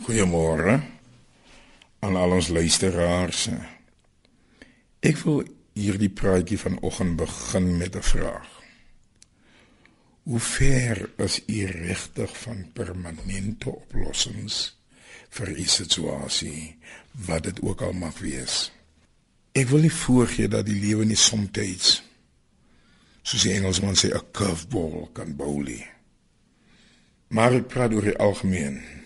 Goeiemôre aan al ons luisteraars. Ek wil hierdie praatjie vanoggend begin met 'n vraag. Hoe ver is u regtig van permanente oplossings vir u situasie, wat dit ook al mag wees? Ek wil nie voorgee dat die lewe nie soms soos die Engelsman sê 'n curveball kan bowl nie. Maar ek praat oor die algemeen.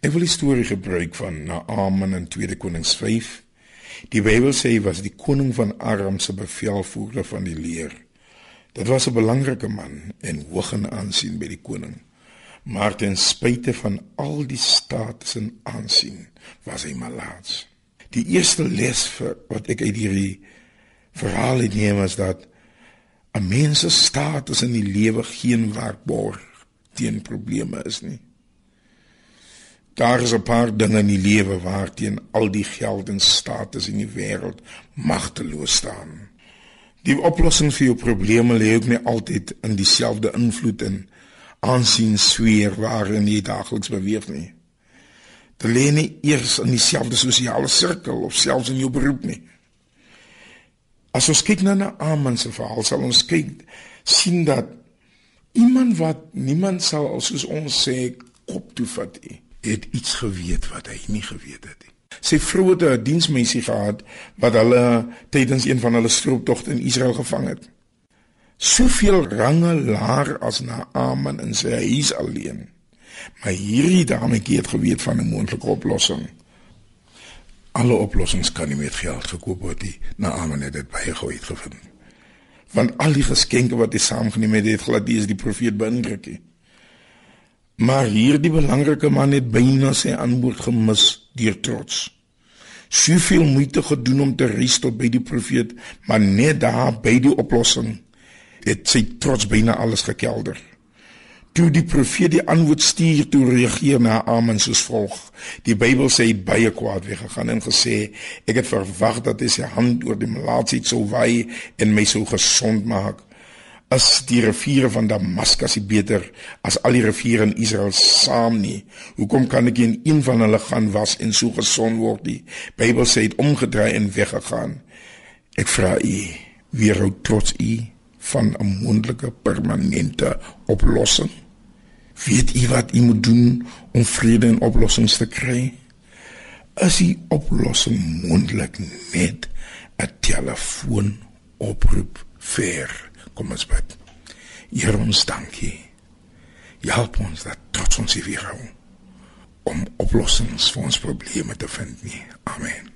Ek wil die storie gebruik van Naaman in 2 Konings 5. Die Bybel sê hy was die koning van Aram se bevelvoerder van die leer. Dit was 'n belangrike man en hoog in aansien by die koning. Maar ten spyte van al die status en aansien, was hy malaats. Die eerste les vir wat ek uit hierdie verhaal neem is dat 'n mens se status in die lewe geen waarborg teen probleme is nie. Daar is 'n paar dinge in die lewe waarteen al die geld en status in die wêreld magteloos staan. Die oplossing vir jou probleme lê ook nie altyd in dieselfde invloed en aansien sweer waarin jy daagliks beweeg nie. Dit lê nie eers in dieselfde sosiale sirkel of selfs in jou beroep nie. As ons kyk na 'n Aman se verhaal, sal ons kyk sien dat iemand wat niemand sal soos ons sê kop toe vat nie het iets geweet wat hy nie geweet het nie. Sy vroue het 'n diensmeisie gehad wat hulle tydens een van hulle strooptogte in Israel gevang het. Soveel range laer as Naaman in sy huis alleen. Maar hierdie dametjie het geweet van 'n moontlike oplossing. Alle oplossings kan nie met geld gekoop word nie. Naaman het dit baie goed gevind. Want al die geskenke wat hy saamgeneem het, het glad nie eens die profeet beïndruk nie. Maar hierdie belangrike man het byna sy aanbod gemis deur trots. Soveel moeite gedoen om te reis tot by die profeet, maar net daar by die oplossing het sy trots byna alles gekelder. Toe die profeet die antwoord stuur toe reageer na Amen soos volg. Die Bybel sê baie kwaad weggegaan en gesê ek het verwag dat hy sy hand oor die malaatsheid sou waai en my sou gesond maak is die riviere van Damaskus beter as al die riviere in Israel saam nie. Hoekom kan ek in een van hulle gaan was en so gesond word nie? Bybel sê dit omgedraai en weggegaan. Ek vra u, wie hou trots u van 'n moontlike permanente oplossing? Weet u wat u moet doen om vrede en oplossings te kry? Is die oplossing moontlik net 'n telefoon oproep ver? Kom ons bid. Here ons dankie. Help ons dat trots ons hier hou om oplossings vir ons probleme te vind nie. Amen.